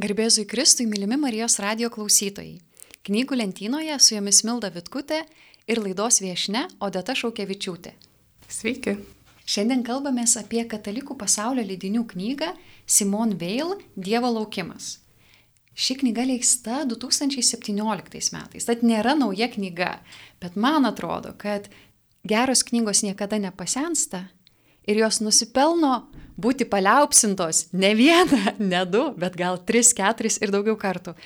Garbėzui Kristui, mylimi Marijos radio klausytojai. Knygų lentynoje su jomis Milda Vitkutė ir laidos viešne Odeta Šaukevičiūtė. Sveiki. Šiandien kalbamės apie katalikų pasaulio leidinių knygą Simon Veil Dievo laukimas. Ši knyga leista 2017 metais, tad nėra nauja knyga, bet man atrodo, kad geros knygos niekada nepasensta ir jos nusipelno būti paliaupsintos ne vieną, ne du, bet gal tris, keturis ir daugiau kartų.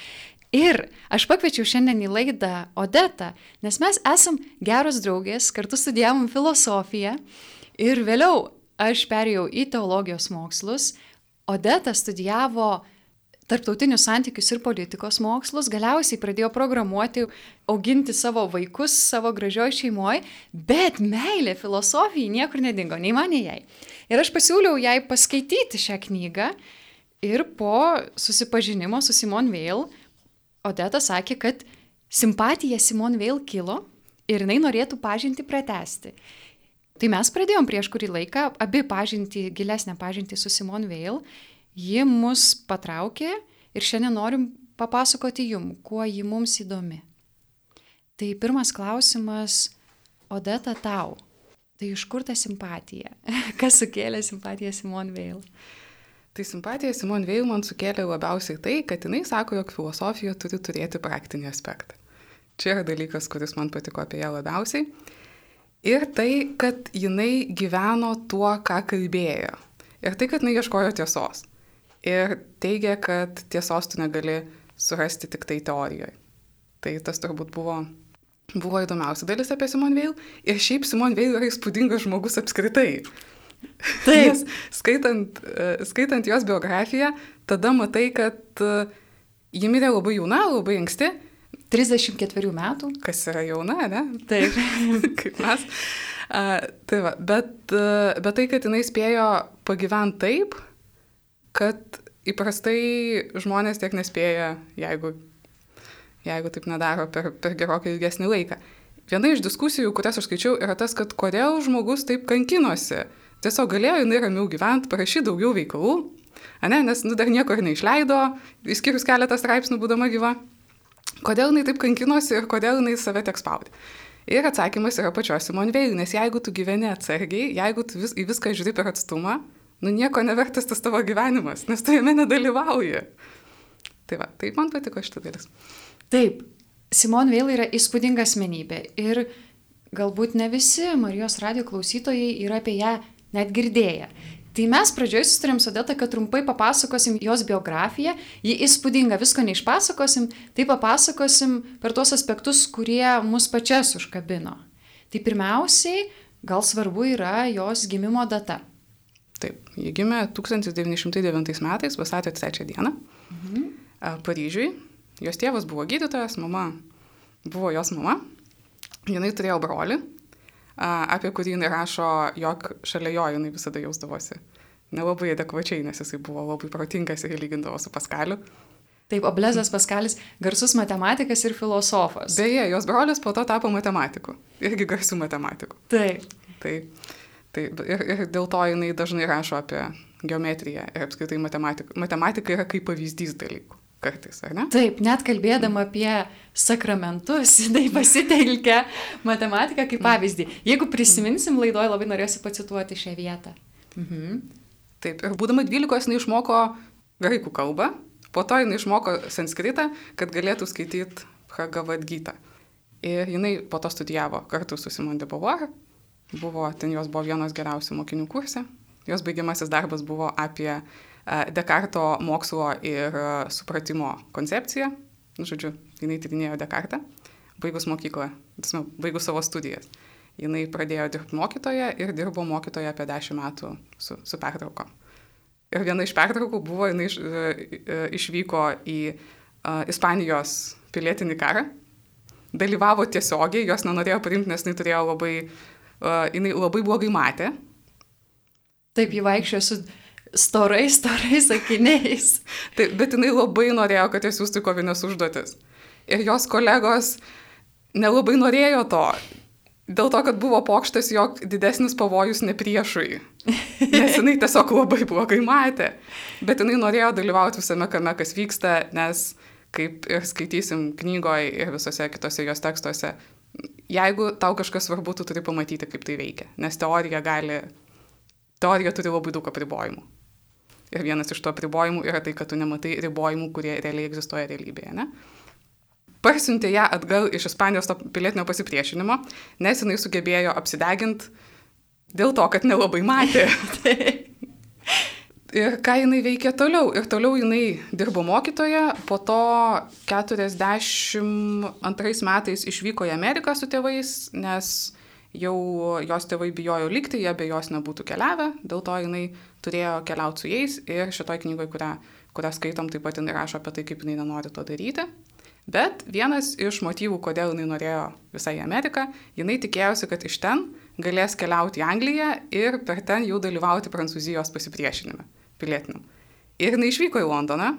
Ir aš pakviečiau šiandien į laidą Odetą, nes mes esam geros draugės, kartu studijavom filosofiją ir vėliau aš perėjau į teologijos mokslus, Odeta studijavo tarptautinius santykius ir politikos mokslus, galiausiai pradėjo programuoti, auginti savo vaikus savo gražioj šeimoje, bet meilė filosofijai niekur nedingo, nei man, nei jai. Ir aš pasiūliau jai paskaityti šią knygą ir po susipažinimo su Simon Veil, Odeta sakė, kad simpatija Simon Veil kilo ir jinai norėtų pažinti pratesti. Tai mes pradėjom prieš kurį laiką abi pažinti, gilesnę pažinti su Simon Veil Ji mus patraukė ir šiandien norim papasakoti jum, kuo ji mums įdomi. Tai pirmas klausimas, Odeta tau. Tai iš kur ta simpatija? Kas sukėlė simpatiją Simon Veil? Tai simpatija Simon Veil man sukėlė labiausiai tai, kad jinai sako, jog filosofija turi turėti praktinį aspektą. Čia yra dalykas, kuris man patiko apie ją labiausiai. Ir tai, kad jinai gyveno tuo, ką kalbėjo. Ir tai, kad jinai ieškojo tiesos ir teigia, kad tiesos tu negali surasti tik tai teorijoje. Tai tas turbūt buvo, buvo įdomiausia dalis apie Simon Veil. Ir šiaip Simon Veil yra įspūdingas žmogus apskritai. Taip. skaitant, skaitant jos biografiją, tada matai, kad e, ji mirė labai jauna, labai anksti. 34 metų. Kas yra jauna, ne? Taip. Kaip mes. Uh, tai va, bet, bet tai, kad jinai spėjo pagyventi taip, kad įprastai žmonės tiek nespėja, jeigu, jeigu taip nedaro per, per gerokai ilgesnį laiką. Viena iš diskusijų, kurias aš skaičiau, yra tas, kad kodėl žmogus taip kankinosi. Tiesiog galėjo jinai ramiau gyventi, parašyti daugiau veikalų, ne, nes nu, dar nieko ir neišleido, išskyrus keletą straipsnių būdama gyva. Kodėl jinai taip kankinosi ir kodėl jinai save tiek spaudė. Ir atsakymas yra pačios Simon Veil, nes jeigu tu gyveni atsargiai, jeigu tu vis, į viską žiūri per atstumą, nu nieko nevertas tas tavo gyvenimas, nes tu jame nedalyvauji. Tai va, taip man patiko šitą dalis. Taip, Simon Veil yra įspūdinga asmenybė ir galbūt ne visi Marijos radio klausytojai yra apie ją net girdėję. Tai mes pradžioje sutarėm su Deta, kad trumpai papasakosim jos biografiją. Ji įspūdinga, visko neišpasakosim, tai papasakosim per tuos aspektus, kurie mus pačias užkabino. Tai pirmiausiai, gal svarbu yra jos gimimo data. Taip, ji gimė 1909 metais, vasario 3 dieną, mhm. Paryžiui. Jos tėvas buvo gydytojas, mama buvo jos mama. Jinai turėjo brolį, apie kurį jinai rašo, jog šalia jo jinai visada jausdavosi nelabai adekvačiai, nes jisai buvo labai protingas ir lygindavo su Paskaliu. Taip, Oblezas Paskalis garsus matematikas ir filosofas. Beje, jos brolis po to tapo matematiku, irgi garsių matematiku. Taip. Taip. Tai ir, ir dėl to jinai dažnai rašo apie geometriją ir apskritai matematiką. Matematika yra kaip pavyzdys dalykų. Kartais, ar ne? Taip, net kalbėdama apie sakramentus, jinai pasitelkia matematiką kaip pavyzdį. Jeigu prisiminsim laidoje, labai norėsiu pacituoti šią vietą. Mhm. Taip, ir būdama 12, jinai išmoko graikų kalbą, po to jinai išmoko sanskritą, kad galėtų skaityti Bhagavad Gita. Ir jinai po to studijavo kartu su Simon de Beauvoir Buvo, ten jos buvo vienos geriausių mokinių kurse. Jos baigiamasis darbas buvo apie e, Dekarto mokslo ir e, supratimo koncepciją. Nu, žodžiu, jinai tyrinėjo Dekartą, baigus mokyklą, baigus savo studijas. Jinai pradėjo dirbti mokytoje ir dirbo mokytoje apie 10 metų su, su pertraukom. Ir viena iš pertraukų buvo, jinai iš, e, išvyko į Ispanijos pilietinį karą, dalyvavo tiesiogiai, jos nenorėjo priimti, nes jinai turėjo labai uh, jinai labai blogai matė. Taip, jį vaikščiojo su storais, storais akiniais. Taip, bet jinai labai norėjo, kad jos siūstų kovinės užduotis. Ir jos kolegos nelabai norėjo to. dėl to, kad buvo pokštas, jog didesnis pavojus ne priešui. Nes jinai tiesiog labai blogai matė. Bet jinai norėjo dalyvauti visame kame, kas vyksta, nes kaip ir skaitysim knygoje ir visose kitose jos tekstuose, jeigu tau kažkas svarbu, tu turi pamatyti, kaip tai veikia. Nes teorija gali, teorija turi labai daug apribojimų. Ir vienas iš tų apribojimų yra tai, kad tu nematai ribojimų, kurie realiai egzistuoja realybėje. Ne? Parsiuntė ją atgal iš Ispanijos to pilietinio pasipriešinimo, nes jinai sugebėjo apsideginti dėl to, kad nelabai matė. Ir ką jinai veikė toliau? Ir toliau jinai dirbo mokytoja, po to 42 metais išvyko į Ameriką su tėvais, nes jau jos tėvai bijojo likti, jie be jos nebūtų keliavę, dėl to jinai turėjo keliauti su jais ir šitoj knygoje, kurią, kurią skaitom, taip pat jinai rašo apie tai, kaip jinai nenori to daryti. Bet vienas iš motyvų, kodėl jinai norėjo visai į Ameriką, jinai tikėjosi, kad iš ten galės keliauti į Angliją ir per ten jau dalyvauti Prancūzijos pasipriešinime pilietiniam. Ir jinai išvyko į Londoną.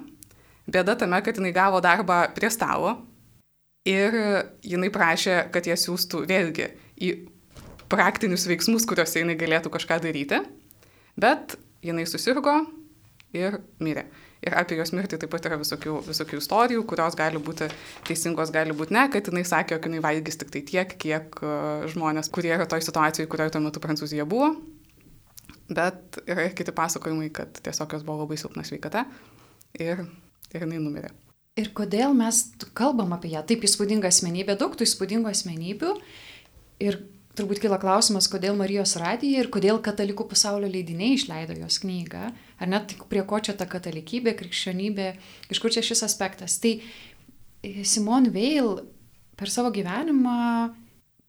Bėda tame, kad jinai gavo darbą prie stalo ir jinai prašė, kad jie siūstų vėlgi į praktinius veiksmus, kuriuose jinai galėtų kažką daryti. Bet jinai susirgo ir mirė. Ir apie jos mirtį taip pat yra visokių, visokių istorijų, kurios gali būti teisingos, gali būti ne, kad jinai sakė, jog jinai valgys tik tai tiek, kiek žmonės, kurie yra toj situacijoje, kurioje tuo metu Prancūzija buvo. Bet yra ir kiti pasakojimai, kad tiesiog jos buvo labai silpna sveikata ir, ir jinai numirė. Ir kodėl mes kalbam apie ją? Taip įspūdinga asmenybė, daug tų įspūdingų asmenybių. Ir turbūt kila klausimas, kodėl Marijos radija ir kodėl katalikų pasaulio leidiniai išleido jos knygą. Ar net prie ko čia ta katalikybė, krikščionybė, iš kur čia šis aspektas. Tai e, Simon Veil per savo gyvenimą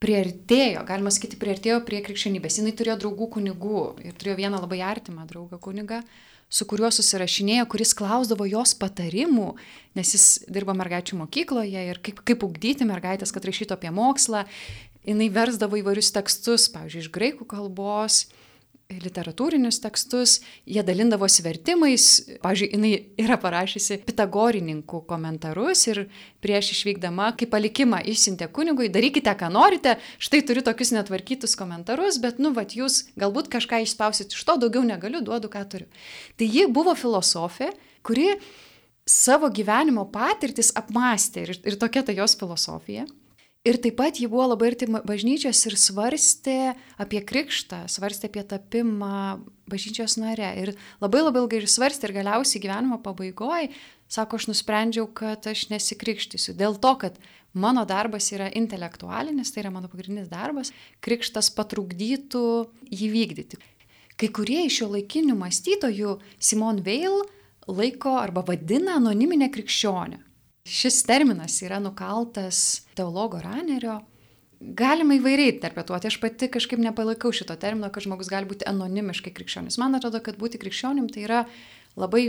priartėjo, galima sakyti, priartėjo prie krikščionybės. Jis turėjo draugų kunigų ir turėjo vieną labai artimą draugą kunigą, su kuriuo susirašinėjo, kuris klausdavo jos patarimų, nes jis dirbo mergaičių mokykloje ir kaip, kaip ugdyti mergaitės, kad rašytų apie mokslą. Jis versdavo įvairius tekstus, pavyzdžiui, iš graikų kalbos, literatūrinius tekstus, jie dalindavosi vertimais. Pavyzdžiui, jinai yra parašysi pitagorininkų komentarus ir prieš išvykdama, kaip palikimą išsintė kunigui, darykite, ką norite, štai turiu tokius netvarkytus komentarus, bet, nu, vat jūs galbūt kažką išspausit iš to, daugiau negaliu, duodu, ką turiu. Tai ji buvo filosofė, kuri savo gyvenimo patirtis apmastė ir, ir tokia ta jos filosofija. Ir taip pat ji buvo labai arti bažnyčios ir svarstė apie krikštą, svarstė apie tapimą bažnyčios nare. Ir labai labai ilgai ir svarstė ir galiausiai gyvenimo pabaigoje, sako, aš nusprendžiau, kad aš nesikrikštysiu. Dėl to, kad mano darbas yra intelektualinis, tai yra mano pagrindinis darbas, krikštas patrukdytų jį vykdyti. Kai kurie iš jo laikinių mąstytojų Simon Veil laiko arba vadina anoniminę krikščionę. Šis terminas yra nukaltas teologo Ranerio. Galima įvairiai interpretuoti. Aš pati kažkaip nepalaikau šito termino, kad žmogus gali būti anonimiškai krikščionis. Man atrodo, kad būti krikščionim tai yra labai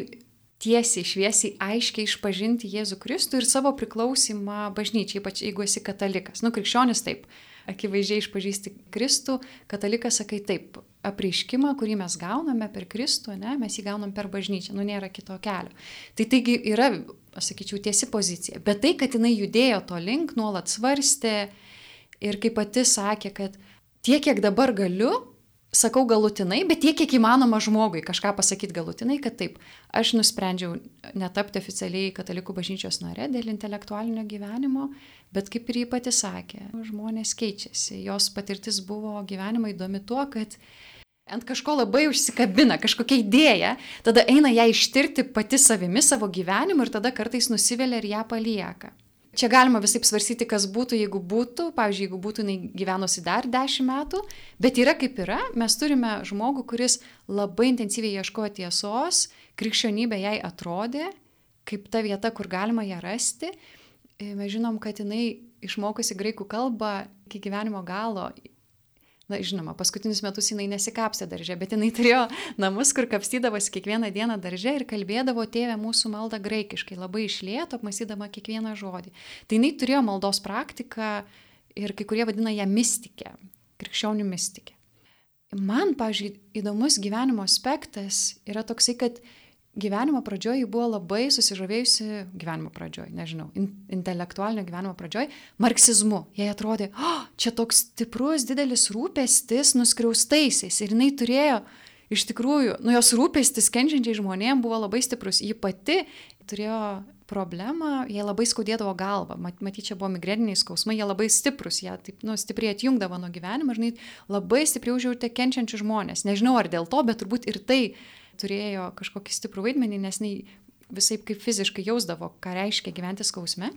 tiesiai, šviesiai, aiškiai išpažinti Jėzų Kristų ir savo priklausimą bažnyčiai, ypač jeigu esi katalikas. Nu, krikščionis taip, akivaizdžiai išpažįsti Kristų, katalikas sakai taip, apreiškimą, kurį mes gauname per Kristų, ne, mes jį gaunam per bažnyčią, nu nėra kito kelio. Tai taigi yra, aš sakyčiau, tiesi pozicija. Bet tai, kad jinai judėjo to link, nuolat svarstė ir kaip pati sakė, kad tiek, kiek dabar galiu, sakau galutinai, bet tiek, kiek įmanoma žmogui kažką pasakyti galutinai, kad taip, aš nusprendžiau netapti oficialiai katalikų bažnyčios nare dėl intelektualinio gyvenimo, bet kaip ir jį pati sakė, žmonės keičiasi, jos patirtis buvo gyvenimo įdomi tuo, kad ant kažko labai užsikabina, kažkokia idėja, tada eina ją ištirti pati savimi savo gyvenimu ir tada kartais nusivelia ir ją palieka. Čia galima visai svarstyti, kas būtų, jeigu būtų, pavyzdžiui, jeigu būtų jinai gyvenusi dar dešimt metų, bet yra kaip yra, mes turime žmogų, kuris labai intensyviai ieškojo tiesos, krikščionybė jai atrodė kaip ta vieta, kur galima ją rasti. Mes žinom, kad jinai išmokusi graikų kalbą iki gyvenimo galo na žinoma, paskutinius metus jinai nesikapstė darže, bet jinai turėjo namus, kur kapstydavosi kiekvieną dieną darže ir kalbėdavo tėvę mūsų maldą graikiškai, labai išlėto, apmasydama kiekvieną žodį. Tai jinai turėjo maldos praktiką ir kai kurie vadina ją mystikę, krikščionių mystikę. Man, pažiūrėjau, įdomus gyvenimo aspektas yra toksai, kad gyvenimo pradžioje ji buvo labai susižavėjusi, gyvenimo pradžioje, nežinau, in, intelektualinio gyvenimo pradžioje, marksizmu. Jai atrodė, oh, čia toks stiprus, didelis rūpestis nuskriaustaisiais. Ir jinai turėjo, iš tikrųjų, nu jos rūpestis kenčiančiai žmonėms buvo labai stiprus. Ji pati turėjo problemą, jie labai skaudėdavo galvą, matyt, čia buvo migreniniai skausmai, jie labai stiprus, jie taip, nu, stipriai atjungdavo nuo gyvenimo, žinai, labai stipriai užjautė kenčiančių žmonės. Nežinau ar dėl to, bet turbūt ir tai turėjo kažkokį stiprų vaidmenį, nes jinai visai kaip fiziškai jausdavo, ką reiškia gyventi skausme.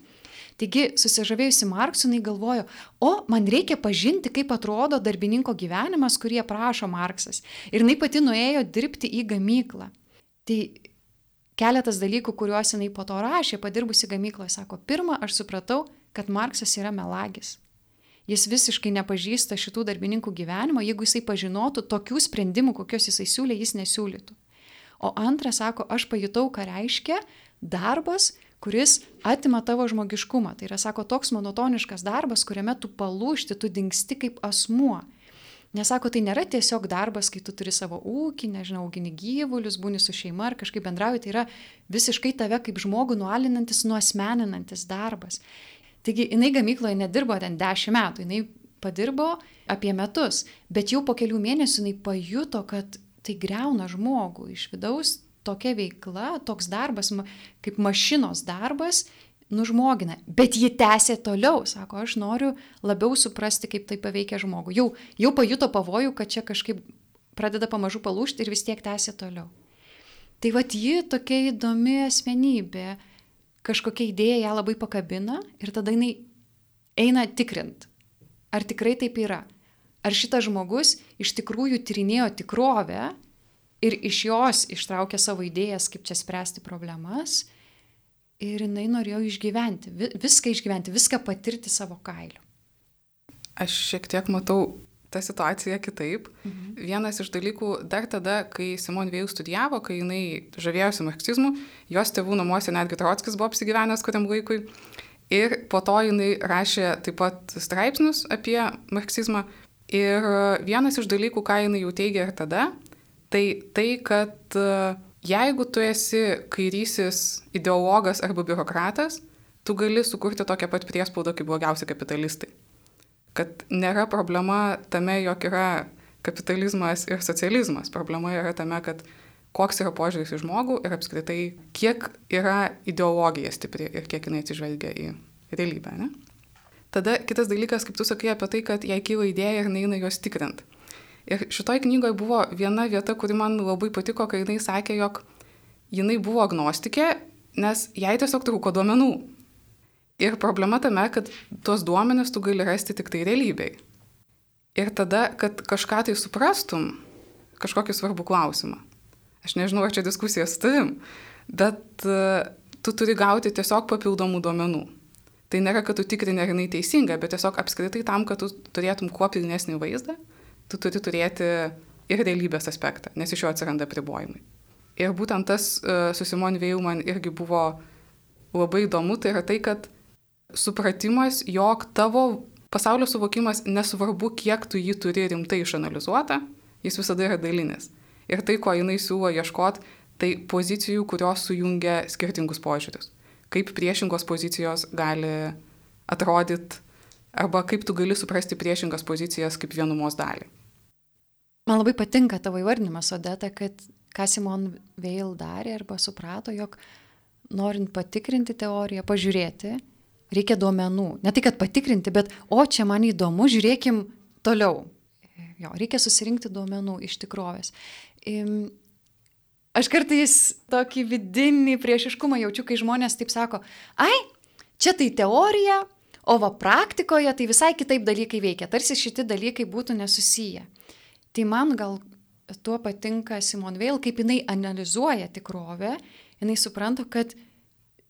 Taigi, susižavėjusi Marksu, jinai galvojo, o man reikia pažinti, kaip atrodo darbininko gyvenimas, kurį aprašo Marksas. Ir jinai pati nuėjo dirbti į gamyklą. Tai keletas dalykų, kuriuos jinai po to rašė, padirbusi gamykloje, sako, pirmą, aš supratau, kad Marksas yra melagis. Jis visiškai nepažįsta šitų darbininkų gyvenimo, jeigu jisai pažinotų tokių sprendimų, kokius jisai siūlė, jis nesiūlytų. O antra, sako, aš pajutau, ką reiškia darbas, kuris atima tavo žmogiškumą. Tai yra, sako, toks monotoniškas darbas, kuriame tu palūšti, tu dingsti kaip asmuo. Nesako, tai nėra tiesiog darbas, kai tu turi savo ūkį, nežinau, augini gyvulius, būni su šeima ar kažkaip bendrauji, tai yra visiškai tave kaip žmogų nualinantis, nuosmeninantis darbas. Taigi jinai gamykloje nedirbo ten dešimt metų, jinai padirbo apie metus, bet jau po kelių mėnesių jinai pajuto, kad tai greuna žmogų iš vidaus, tokia veikla, toks darbas kaip mašinos darbas nužmogina. Bet ji tęsė toliau, sako, aš noriu labiau suprasti, kaip tai paveikia žmogų. Jau, jau pajuto pavojų, kad čia kažkaip pradeda pamažu palūšti ir vis tiek tęsė toliau. Tai vad ji tokia įdomi asmenybė, kažkokia idėja ją labai pakabina ir tada jinai eina tikrint, ar tikrai taip yra. Ar šitas žmogus iš tikrųjų tyrinėjo tikrovę ir iš jos ištraukė savo idėjas, kaip čia spręsti problemas, ir jinai norėjo išgyventi, viską išgyventi, viską patirti savo kailiu. Aš šiek tiek matau tą situaciją kitaip. Mhm. Vienas iš dalykų dar tada, kai Simon Vėjų studijavo, kai jinai žavėjosi marksizmu, jos tėvų namuose netgi Trotskis buvo apsigyvenęs kuriam laikui. Ir po to jinai rašė taip pat straipsnius apie marksizmą. Ir vienas iš dalykų, ką jinai jau teigia ir tada, tai tai, kad uh, Jeigu tu esi kairysis ideologas arba biurokratas, tu gali sukurti tokią pat priespaudą kaip blogiausi kapitalistai. Kad nėra problema tame, jog yra kapitalizmas ir socializmas. Problema yra tame, kad koks yra požiūris į žmogų ir apskritai, kiek yra ideologija stipri ir kiek jinai atsižvelgia į realybę. Ne? Tada kitas dalykas, kaip tu sakai apie tai, kad jai kyla idėja ir neina jos tikrint. Ir šitoj knygoje buvo viena vieta, kuri man labai patiko, kai jinai sakė, jog jinai buvo agnostikė, nes jai tiesiog trūko duomenų. Ir problema tame, kad tuos duomenis tu gali rasti tik tai realybei. Ir tada, kad kažką tai suprastum, kažkokį svarbų klausimą. Aš nežinau, ar čia diskusija su tavim, bet uh, tu turi gauti tiesiog papildomų duomenų. Tai nėra, kad tu tikrini, ar jinai teisinga, bet tiesiog apskritai tam, kad tu turėtum kuo pilnesnį vaizdą, tu turi turėti ir realybės aspektą, nes iš jo atsiranda pribojimai. Ir būtent tas uh, su Simon Vėjų man irgi buvo labai įdomu, tai yra tai, kad supratimas, jog tavo pasaulio suvokimas nesvarbu, kiek tu jį turi rimtai išanalizuotą, jis visada yra dalinis. Ir tai, ko jinai siūlo ieškoti, tai pozicijų, kurios sujungia skirtingus požiūrius. Kaip priešingos pozicijos gali atrodyti, arba kaip tu gali suprasti priešingas pozicijas kaip vienumos dalį. Man labai patinka tavo įvardinimas, Odeta, kad ką Simon Veil darė arba suprato, jog norint patikrinti teoriją, pažiūrėti, reikia duomenų. Ne tai, kad patikrinti, bet o čia man įdomu, žiūrėkim toliau. Jo, reikia susirinkti duomenų iš tikrovės. Aš kartais tokį vidinį priešiškumą jaučiu, kai žmonės taip sako, ai, čia tai teorija, o va praktikoje tai visai kitaip dalykai veikia, tarsi šitie dalykai būtų nesusiję. Tai man gal tuo patinka Simon Veil, kaip jinai analizuoja tikrovę, jinai supranta, kad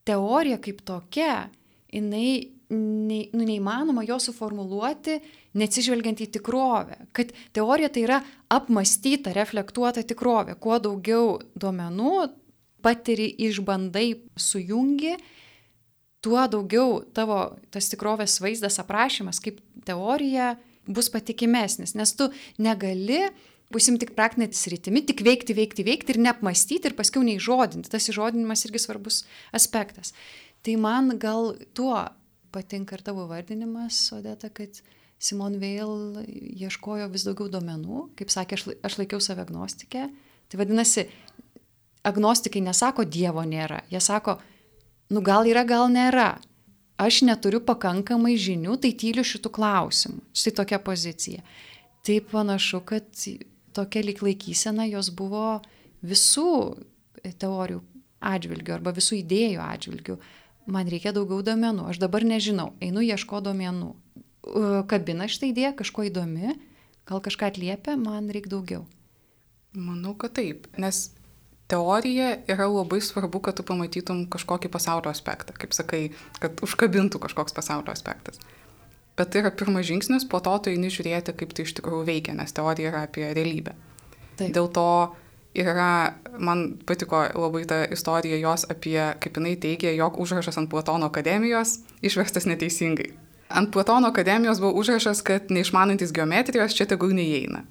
teorija kaip tokia, jinai ne, nu, neįmanoma jo suformuluoti, neatsižvelgiant į tikrovę. Kad teorija tai yra apmastyta, reflektuota tikrovė. Kuo daugiau duomenų patiri, išbandai, sujungi, tuo daugiau tavo tas tikrovės vaizdas aprašymas kaip teorija bus patikimesnis, nes tu negali Būsim tik praktinė sritimi, tik veikti, veikti, veikti ir neapmastyti ir paskui neįžodinti. Tas įžodinimas irgi svarbus aspektas. Tai man gal tuo patinka ir tavo vardinimas, Odeta, kad Simon Veil ieškojo vis daugiau duomenų. Kaip sakė, aš, aš laikiau save agnostikę. Tai vadinasi, agnostikai nesako Dievo nėra. Jie sako, nu gal yra, gal nėra. Aš neturiu pakankamai žinių, tai tyliu šitų klausimų. Štai tokia pozicija. Tai panašu, kad tokia lik laikysena jos buvo visų teorijų atžvilgių arba visų idėjų atžvilgių. Man reikia daugiau domenų. Aš dabar nežinau, einu ieško domenų. Kabina šitą idėją, kažko įdomi, gal kažką atliepia, man reikia daugiau. Manau, kad taip, nes teorija yra labai svarbu, kad tu pamatytum kažkokį pasaulio aspektą, kaip sakai, kad užkabintų kažkoks pasaulio aspektas. Bet tai yra pirmas žingsnis, po to tu eini žiūrėti, kaip tai iš tikrųjų veikia, nes teorija yra apie realybę. Taip. Dėl to yra, man patiko labai ta istorija jos apie, kaip jinai teigia, jog užrašas ant Platono akademijos išverstas neteisingai. Ant Platono akademijos buvo užrašas, kad neišmanantis geometrijos čia tegul neįeina.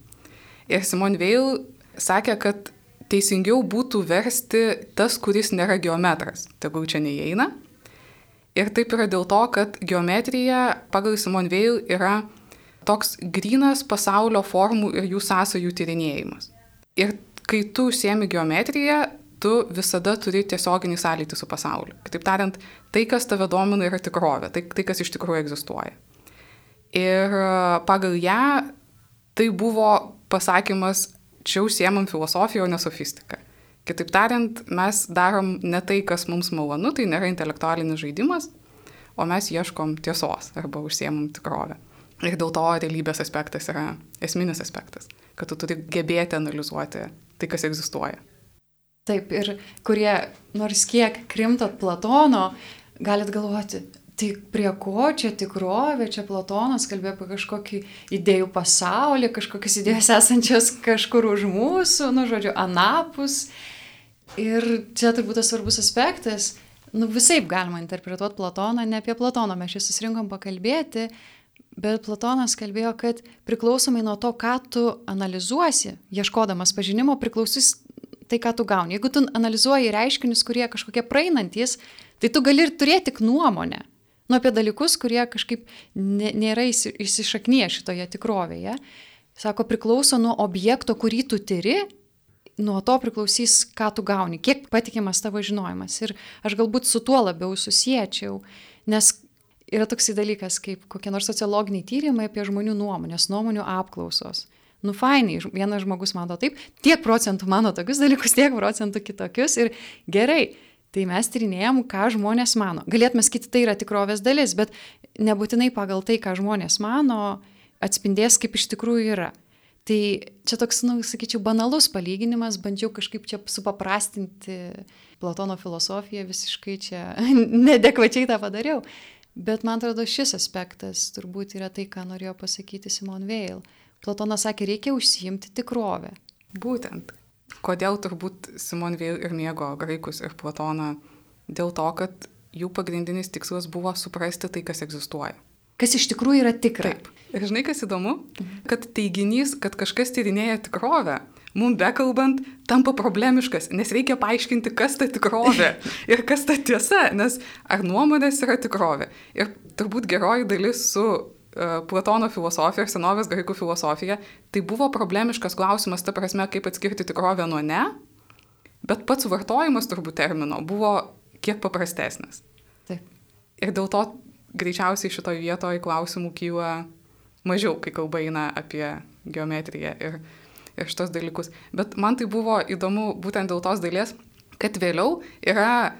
Ir Simon Veil sakė, kad teisingiau būtų versti tas, kuris nėra geometras, tegul čia neįeina Ir taip yra dėl to, kad geometrija pagal Simon Veil yra toks grinas pasaulio formų ir jų sąsajų tyrinėjimas. Ir kai tu užsiemi geometriją, tu visada turi tiesioginį sąlytį su pasauliu. Kitaip tariant, tai, kas tave domina, yra tikrovė, tai, tai kas iš tikrųjų egzistuoja. Ir e, pagal ją tai buvo pasakymas, čia užsiemam filosofiją, o ne sofistiką. Kitaip tariant, mes darom ne tai, kas mums malonu, tai nėra intelektualinis žaidimas, o mes ieškom tiesos arba užsiemam tikrovę. Ir dėl to realybės aspektas yra esminis aspektas, kad tu turi gebėti analizuoti tai, kas egzistuoja. Taip, ir kurie nors kiek krimtot Platono, galit galvoti, tai prie ko čia tikrovė, čia Platonas kalbėjo apie kažkokį idėjų pasaulį, kažkokias idėjas esančias kažkur už mūsų, nu žodžiu, anapus. Ir čia turbūt tas svarbus aspektas, nu visai galima interpretuoti Platoną, ne apie Platoną mes čia susirinkom pakalbėti, bet Platonas kalbėjo, kad priklausomai nuo to, ką tu analizuosi, ieškodamas pažinimo, priklausys tai, ką tu gauni. Jeigu tu analizuoji reiškinius, kurie kažkokie praeinantis, tai tu gali ir turėti tik nuomonę. Nu, apie dalykus, kurie kažkaip nėra įsišaknyje šitoje tikrovėje. Sako, priklauso nuo objekto, kurį tu tyri nuo to priklausys, ką tu gauni, kiek patikimas tavo žinojimas. Ir aš galbūt su tuo labiau susiečiau, nes yra toksai dalykas kaip kokie nors sociologiniai tyrimai apie žmonių nuomonės, nuomonių apklausos. Nu, fainai, vienas žmogus mano taip, tiek procentų mano tokius dalykus, tiek procentų kitokius ir gerai. Tai mes tyrinėjom, ką žmonės mano. Galėtume sakyti, tai yra tikrovės dalis, bet nebūtinai pagal tai, ką žmonės mano, atspindės, kaip iš tikrųjų yra. Tai čia toks, nu, sakyčiau, banalus palyginimas, bandžiau kažkaip čia supaprastinti Platono filosofiją, visiškai čia nedekvačiai tą padariau. Bet man atrodo, šis aspektas turbūt yra tai, ką norėjo pasakyti Simon Veil. Platonas sakė, reikia užsiimti tikrovę. Būtent. Kodėl turbūt Simon Veil ir mėgo graikus ir Platoną? Dėl to, kad jų pagrindinis tikslas buvo suprasti tai, kas egzistuoja kas iš tikrųjų yra tikra. Taip. Ir žinai, kas įdomu, kad teiginys, kad kažkas tyrinėja tikrovę, mums bekalbant, tampa problemiškas, nes reikia paaiškinti, kas ta tikrovė ir kas ta tiesa, nes ar nuomonės yra tikrovė. Ir turbūt geroji dalis su uh, Platono filosofija ir senovės graikų filosofija, tai buvo problemiškas klausimas, ta prasme, kaip atskirti tikrovę nuo ne, bet pats vartojimas turbūt termino buvo kiek paprastesnis. Taip. Ir dėl to greičiausiai šitoje vietoje klausimų kyla mažiau, kai kalba eina apie geometriją ir šitos dalykus. Bet man tai buvo įdomu būtent dėl tos dalies, kad vėliau yra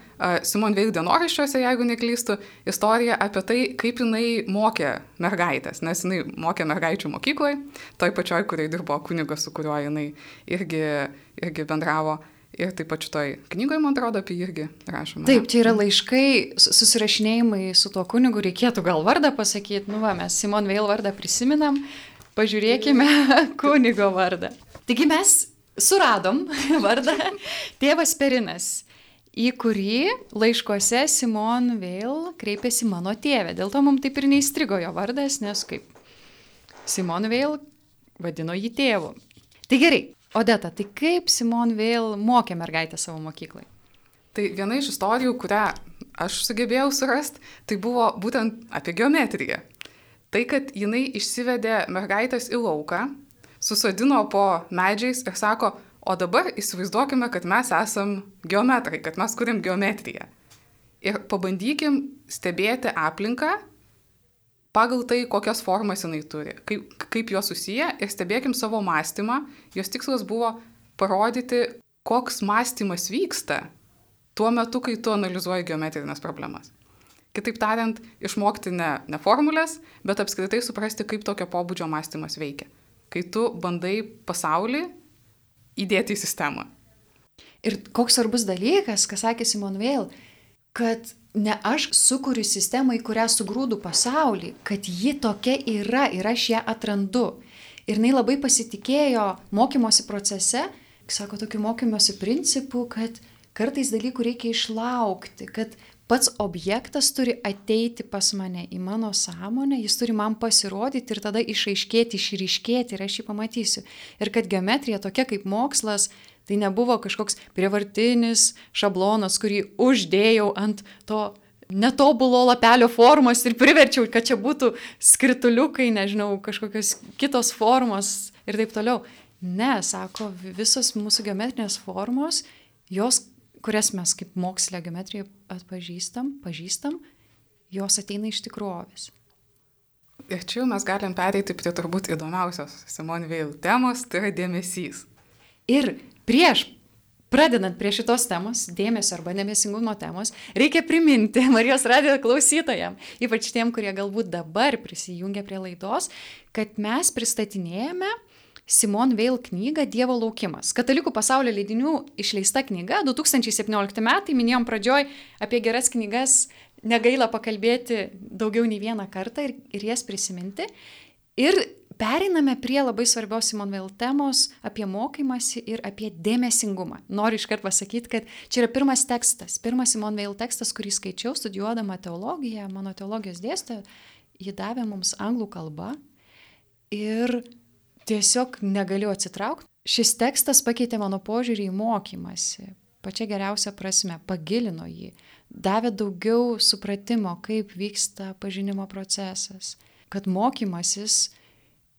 Simon Veil dienoraščiuose, jeigu neklystu, istorija apie tai, kaip jinai mokė mergaitės, nes jinai mokė mergaičių mokykloje, toj pačioj, kuriai dirbo kunigas, su kuriuo jinai irgi, irgi bendravo. Ir taip pat šitoj knygoje, man atrodo, apie jį irgi rašoma. Taip, čia yra laiškai, susirašinėjimai su tuo kunigu, reikėtų gal vardą pasakyti, nu va, mes Simon Veil vardą prisiminam, pažiūrėkime kunigo vardą. Taigi mes suradom vardą tėvas Perinas, į kurį laiškose Simon Veil kreipėsi mano tėvė. Dėl to mums taip ir neįstrigo jo vardas, nes kaip Simon Veil vadino jį tėvu. Tai gerai, Odeta, tai kaip Simon vėl mokė mergaitę savo mokyklai? Tai viena iš istorijų, kurią aš sugebėjau surasti, tai buvo būtent apie geometriją. Tai, kad jinai išsivedė mergaitės į lauką, susodino po medžiais ir sako, o dabar įsivaizduokime, kad mes esam geometrai, kad mes kuriam geometriją. Ir pabandykim stebėti aplinką pagal tai, kokias formas jinai turi, kaip, kaip jos susiję ir stebėkim savo mąstymą. Jos tikslas buvo parodyti, koks mąstymas vyksta tuo metu, kai tu analizuoji geometrinės problemas. Kitaip tariant, išmokti ne, ne formulės, bet apskritai suprasti, kaip tokio pobūdžio mąstymas veikia. Kai tu bandai pasaulį įdėti į sistemą. Ir koks svarbus dalykas, ką sakė Simon Vėl, kad ne aš sukuriu sistemą, į kurią sugrūdu pasaulį, kad ji tokia yra ir aš ją atrandu. Ir jinai labai pasitikėjo mokymosi procese, sako tokiu mokymosi principu, kad kartais dalykų reikia išlaukti, kad pats objektas turi ateiti pas mane į mano sąmonę, jis turi man pasirodyti ir tada išaiškėti, išryškėti ir aš jį pamatysiu. Ir kad geometrija tokia kaip mokslas, Tai nebuvo kažkoks prievartinis šablonas, kurį uždėjau ant to netobulo lapelio formos ir priverčiau, kad čia būtų skrituliukai, nežinau, kažkokios kitos formos ir taip toliau. Ne, sako, visos mūsų geometrinės formos, jos, kurias mes kaip mokslė geometrija atpažįstam, pažįstam, jos ateina iš tikrovės. Ir čia mes galim pereiti prie turbūt įdomiausios Simon Veil temos, tai yra dėmesys. Ir prieš pradedant prie šitos temos, dėmesio arba nemesingumo temos, reikia priminti Marijos radijo klausytojams, ypač tiem, kurie galbūt dabar prisijungia prie laidos, kad mes pristatinėjame Simon Veil knygą Dievo laukimas. Katalikų pasaulio leidinių išleista knyga 2017 metai, minėjom pradžioj apie geras knygas, negaila pakalbėti daugiau nei vieną kartą ir, ir jas prisiminti. Ir Pereiname prie labai svarbios Simon Veil temos apie mokymasi ir apie dėmesingumą. Noriu iškart pasakyti, kad čia yra pirmas tekstas, pirmas Simon Veil tekstas, kurį skaičiau studijuodama teologiją, mano teologijos dėstytoja, jį davė mums anglų kalba ir tiesiog negaliu atsitraukti. Šis tekstas pakeitė mano požiūrį į mokymasi, pačia geriausia prasme, pagilino jį, davė daugiau supratimo, kaip vyksta pažinimo procesas, kad mokymasis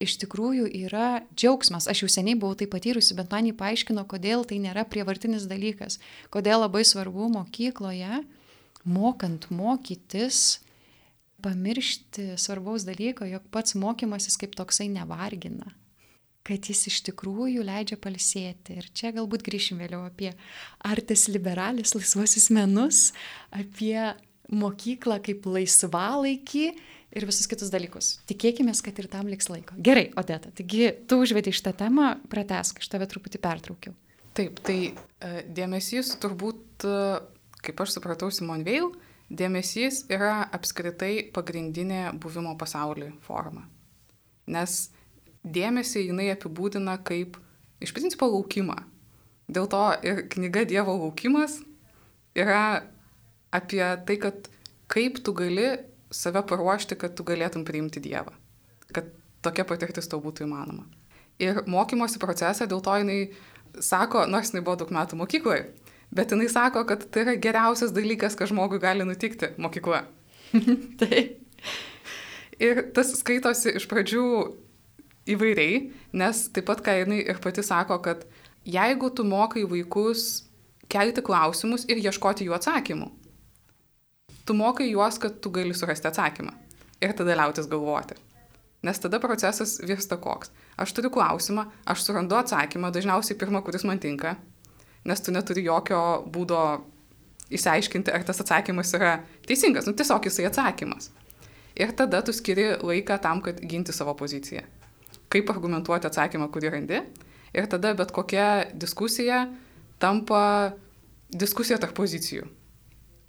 iš tikrųjų yra džiaugsmas. Aš jau seniai buvau tai patyrusi, bet man jį paaiškino, kodėl tai nėra prievartinis dalykas, kodėl labai svarbu mokykloje, mokant mokytis, pamiršti svarbaus dalyko, jog pats mokymasis kaip toksai nevargina kad jis iš tikrųjų leidžia palsėti. Ir čia galbūt grįšim vėliau apie artes liberalis, laisvosius menus, apie mokyklą kaip laisvalaikį ir visus kitus dalykus. Tikėkime, kad ir tam liks laiko. Gerai, Odeta, taigi tu užvedi šitą temą, pratesk, aš tave truputį pertraukiau. Taip, tai e, dėmesys turbūt, e, kaip aš supratau Simon Veil, dėmesys yra apskritai pagrindinė buvimo pasaulyje forma. Nes dėmesį jinai apibūdina kaip iš principo laukimą. Dėl to ir knyga Dievo laukimas yra apie tai, kad kaip tu gali save paruošti, kad tu galėtum priimti Dievą. Kad tokia patirtis tau būtų įmanoma. Ir mokymosi procesą dėl to jinai sako, nors jinai buvo daug metų mokykloje, bet jinai sako, kad tai yra geriausias dalykas, kas žmogui gali nutikti mokykloje. tai. Ir tas skaitosi iš pradžių įvairiai, nes taip pat, ką jinai ir pati sako, kad jeigu tu mokai vaikus kelti klausimus ir ieškoti jų atsakymų, tu mokai juos, kad tu gali surasti atsakymą. Ir tada liautis galvoti. Nes tada procesas virsta koks. Aš turiu klausimą, aš surandu atsakymą, dažniausiai pirmą, kuris man tinka, nes tu neturi jokio būdo įsiaiškinti, ar tas atsakymas yra teisingas. Nu, tiesiog jisai atsakymas. Ir tada tu skiri laiką tam, kad ginti savo poziciją. Kaip argumentuoti atsakymą, kurį randi. Ir tada bet kokia diskusija tampa diskusija tarp pozicijų.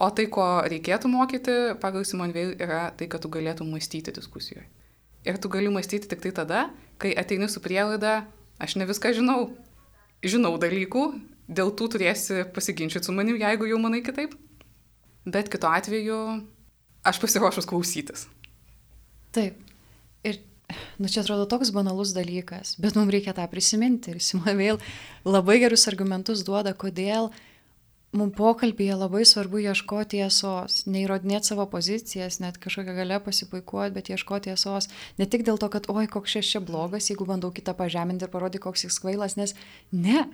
O tai, ko reikėtų mokyti pagal Simon Veil, yra tai, kad tu galėtum mąstyti diskusijoje. Ir tu gali mąstyti tik tai tada, kai ateini su prielaida, aš ne viską žinau, žinau dalykų, dėl tų turėsi pasiginčyti su manim, jeigu jau manai kitaip. Bet kitu atveju aš pasiruošus klausytis. Taip. Nu čia atrodo toks banalus dalykas, bet mums reikia tą prisiminti. Ir Simona vėl labai gerus argumentus duoda, kodėl mums pokalbėje labai svarbu ieškoti tiesos, neįrodinėti savo pozicijas, net kažkokią galę pasipuikuoti, bet ieškoti tiesos. Ne tik dėl to, kad, oi, koks šis čia blogas, jeigu bandau kitą pažeminti ir parodyti, koks jis kvailas, nes ne,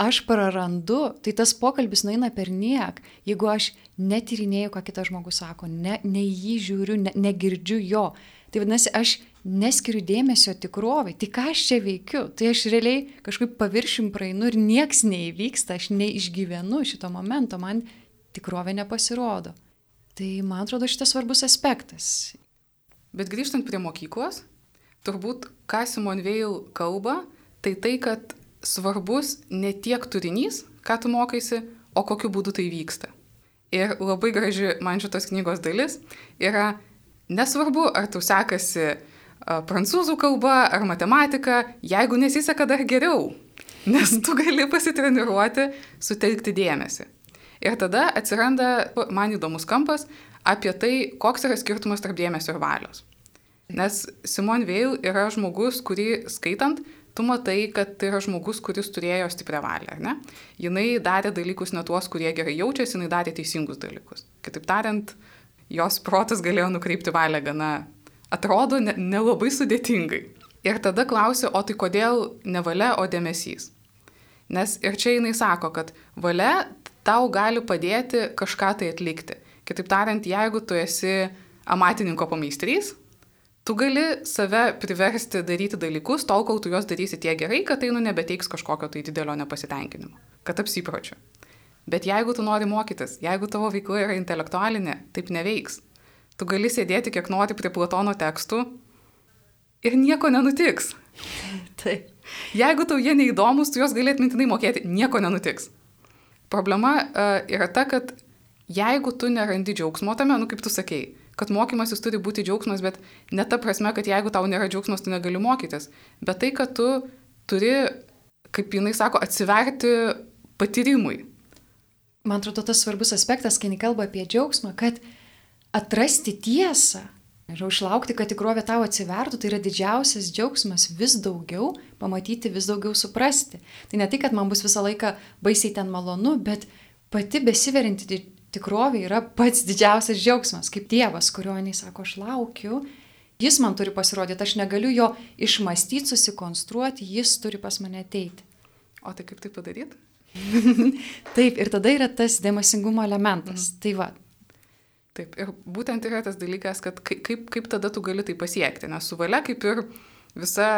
aš prarandu, tai tas pokalbis nueina per niek, jeigu aš netyrinėjau, ką kitas žmogus sako, ne, ne jį žiūriu, ne, negirdžiu jo. Tai vadinasi, aš neskiriu dėmesio tikrovai. Tai ką aš čia veikiu? Tai aš realiai kažkaip paviršim praeinu ir nieks neįvyksta, aš neišgyvenu šito momento, man tikrovė nepasirodo. Tai man atrodo šitas svarbus aspektas. Bet grįžtant prie mokyklos, turbūt ką Simon Veil kalba, tai tai, kad svarbus ne tiek turinys, ką tu mokaisi, o kokiu būdu tai vyksta. Ir labai graži man šitos knygos dalis yra Nesvarbu, ar tau sekasi prancūzų kalba ar matematika, jeigu nesiseka dar geriau, nes tu gali pasitreniruoti, sutelkti dėmesį. Ir tada atsiranda man įdomus kampas apie tai, koks yra skirtumas tarp dėmesio ir valios. Nes Simon Veil yra žmogus, kurį skaitant, tu matai, kad tai yra žmogus, kuris turėjo stiprią valią, ar ne? Jinai darė dalykus ne tuos, kurie gerai jaučiasi, jinai darė teisingus dalykus. Kitaip tariant, jos protas galėjo nukreipti valią gana, atrodo, nelabai ne sudėtingai. Ir tada klausiu, o tai kodėl ne valia, o dėmesys? Nes ir čia jinai sako, kad valia tau gali padėti kažką tai atlikti. Kitaip tariant, jeigu tu esi amatininko pameistrys, tu gali save priversti daryti dalykus tol, kol tu juos darysi tiek gerai, kad tai nu nebeteiks kažkokio tai didelio nepasitenkinimo, kad apsipročiu. Bet jeigu tu nori mokytis, jeigu tavo veikla yra intelektualinė, taip neveiks. Tu gali sėdėti kiek nori prie Platono tekstų ir nieko nenutiks. Taip. Jeigu tau jie neįdomus, tu juos gali atmintinai mokėti, nieko nenutiks. Problema uh, yra ta, kad jeigu tu nerandi džiaugsmo tame, nu kaip tu sakei, kad mokymasis turi būti džiaugsmas, bet ne ta prasme, kad jeigu tau nėra džiaugsmas, tu negali mokytis, bet tai, kad tu turi, kaip jinai sako, atsiverti patyrimui man atrodo, tas svarbus aspektas, kai kalba apie džiaugsmą, kad atrasti tiesą, ir išlaukti, kad tikrovė tau atsivertų, tai yra didžiausias džiaugsmas vis daugiau pamatyti, vis daugiau suprasti. Tai ne tai, kad man bus visą laiką baisiai ten malonu, bet pati besiverinti tikrovė yra pats didžiausias džiaugsmas, kaip Dievas, kurio jinai sako, aš laukiu, jis man turi pasirodyti, aš negaliu jo išmastyti, susikonstruoti, jis turi pas mane ateiti. O tai kaip tai padaryti? Taip, ir tada yra tas dėmesingumo elementas. Mhm. Tai va. Taip, ir būtent yra tas dalykas, kad kaip, kaip tada tu gali tai pasiekti, nes su valia kaip ir visa,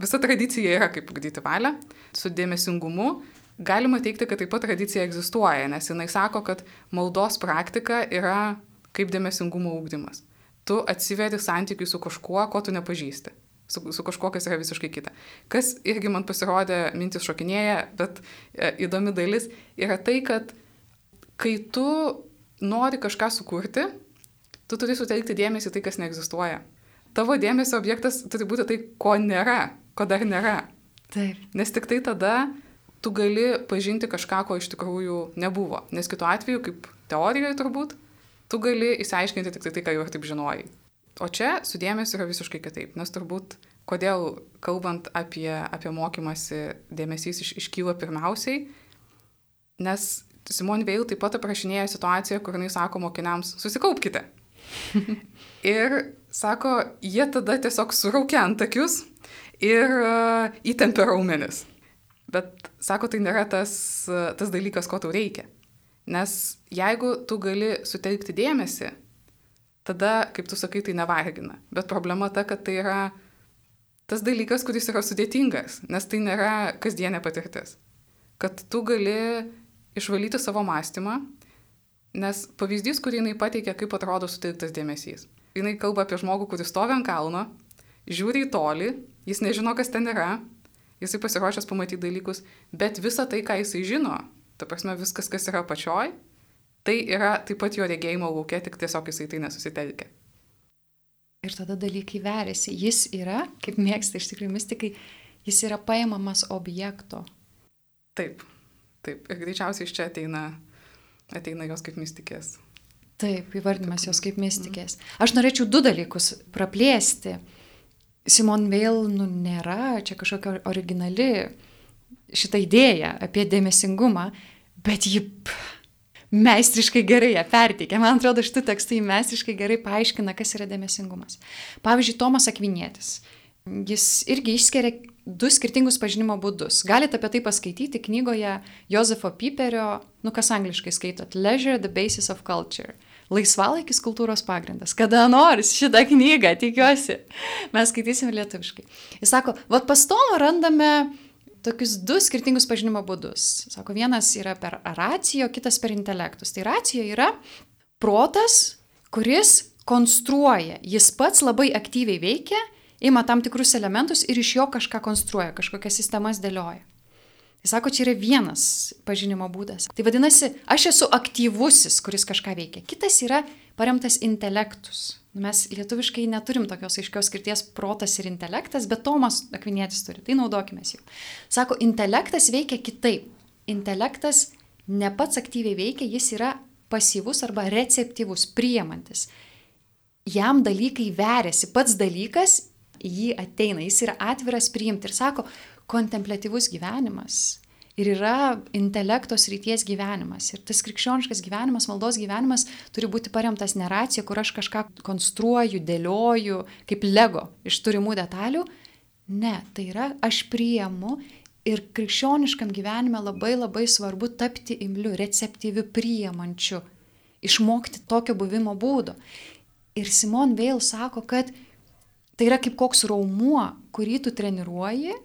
visa tradicija yra kaip ugdyti valią, su dėmesingumu galima teikti, kad taip pat tradicija egzistuoja, nes jinai sako, kad maldos praktika yra kaip dėmesingumo ugdymas. Tu atsiveri santykiui su kažkuo, ko tu nepažįsti su, su kažkuo, kas yra visiškai kita. Kas irgi man pasirodė, mintis šokinėja, bet e, įdomi dalis yra tai, kad kai tu nori kažką sukurti, tu turi sutelkti dėmesį tai, kas neegzistuoja. Tavo dėmesio objektas turi būti tai, ko nėra, ko dar nėra. Taip. Nes tik tai tada tu gali pažinti kažką, ko iš tikrųjų nebuvo. Nes kitu atveju, kaip teorijoje turbūt, tu gali įsiaiškinti tik tai tai, ką jau ir taip žinojai. O čia su dėmesiu yra visiškai kitaip, nes turbūt kodėl kalbant apie, apie mokymasi dėmesys iš, iškyla pirmiausiai, nes Simon Veil taip pat aprašinėja situaciją, kur jinai sako mokiniams, susikaupkite. ir sako, jie tada tiesiog suraukia antakius ir uh, įtempia raumenis. Bet sako, tai nėra tas, uh, tas dalykas, ko tau reikia. Nes jeigu tu gali sutelkti dėmesį tada, kaip tu sakai, tai nevargina. Bet problema ta, kad tai yra tas dalykas, kuris yra sudėtingas, nes tai nėra kasdienė patirtis. Kad tu gali išvalyti savo mąstymą, nes pavyzdys, kurį jinai pateikia, kaip atrodo sutelktas dėmesys. Jinai kalba apie žmogų, kuris stovi ant kalno, žiūri į tolį, jis nežino, kas ten yra, jisai pasiruošęs pamatyti dalykus, bet visa tai, ką jisai žino, ta prasme viskas, kas yra pačioj, Tai yra taip pat jo regėjimo laukia, tik tiesiog jisai tai nesusitelkia. Ir tada dalykai veriasi. Jis yra, kaip mėgsta iš tikrųjų mystikai, jis yra paimamas objekto. Taip, taip. Ir greičiausiai iš čia ateina, ateina jos kaip mystikės. Taip, įvardimas jos kaip mystikės. Aš norėčiau du dalykus praplėsti. Simon Veil, nu, nėra čia kažkokia originali šitą idėją apie dėmesingumą, bet ji meistriškai gerai ją perteikia. Man atrodo, šitų tekstai meistriškai gerai paaiškina, kas yra dėmesingumas. Pavyzdžiui, Tomas Akvinėtis. Jis irgi išskiria du skirtingus pažinimo būdus. Galite apie tai paskaityti knygoje Josefo Piperio, nu kas angliškai skaitot, Leisure, the Basis of Culture. Laisvalaikis kultūros pagrindas. Kada nors šitą knygą, tikiuosi, mes skaitysime lietuviškai. Jis sako, vad pas Tomą randame tokius du skirtingus pažinimo būdus. Sako, vienas yra per racijo, kitas per intelektus. Tai racijo yra protas, kuris konstruoja, jis pats labai aktyviai veikia, ima tam tikrus elementus ir iš jo kažką konstruoja, kažkokias sistemas dėlioja. Jis sako, čia yra vienas pažinimo būdas. Tai vadinasi, aš esu aktyvusis, kuris kažką veikia. Kitas yra paremtas intelektus. Mes lietuviškai neturim tokios aiškios skirties protas ir intelektas, bet Tomas Akvinėtis turi, tai naudokime jų. Sako, intelektas veikia kitaip. Intelektas ne pats aktyviai veikia, jis yra pasyvus arba receptyvus, priemantis. Jam dalykai veriasi, pats dalykas jį ateina, jis yra atviras priimti ir sako, kontemplatyvus gyvenimas ir yra intelektos ryties gyvenimas. Ir tas krikščioniškas gyvenimas, maldos gyvenimas turi būti paremtas neracija, kur aš kažką konstruoju, dėlioju, kaip lego iš turimų detalių. Ne, tai yra aš priemu ir krikščioniškam gyvenime labai labai svarbu tapti imliu, receptyviu, priemančiu, išmokti tokio buvimo būdo. Ir Simon vėl sako, kad tai yra kaip koks raumuo, kurį tu treniruoji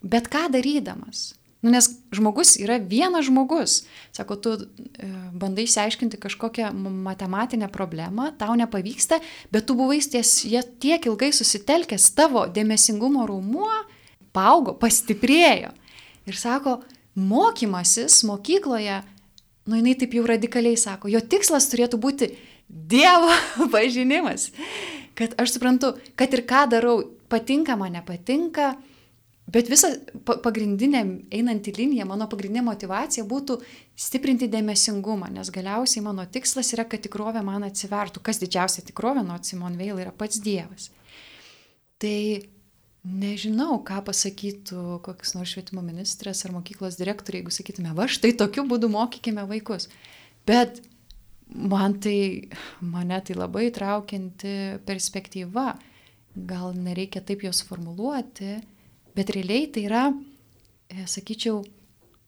Bet ką darydamas? Nu, nes žmogus yra vienas žmogus. Sako, tu e, bandai išsiaiškinti kažkokią matematinę problemą, tau nepavyksta, bet tu buvai ties tiek ilgai susitelkęs, tavo dėmesingumo rūmuo paaugo, pastiprėjo. Ir sako, mokymasis mokykloje, nu jinai taip jau radikaliai sako, jo tikslas turėtų būti Dievo pažinimas. Kad aš suprantu, kad ir ką darau, patinka man, nepatinka, Bet visa pagrindinė einanti linija, mano pagrindinė motivacija būtų stiprinti dėmesingumą, nes galiausiai mano tikslas yra, kad tikrovė man atsivertų. Kas didžiausia tikrovė nuo Simon Veil yra pats Dievas. Tai nežinau, ką pasakytų koks nors švietimo ministras ar mokyklos direktoriai, jeigu sakytume, va štai tokiu būdu mokykime vaikus. Bet man tai, mane tai labai traukianti perspektyva. Gal nereikia taip jos formuluoti Bet realiai tai yra, e, sakyčiau,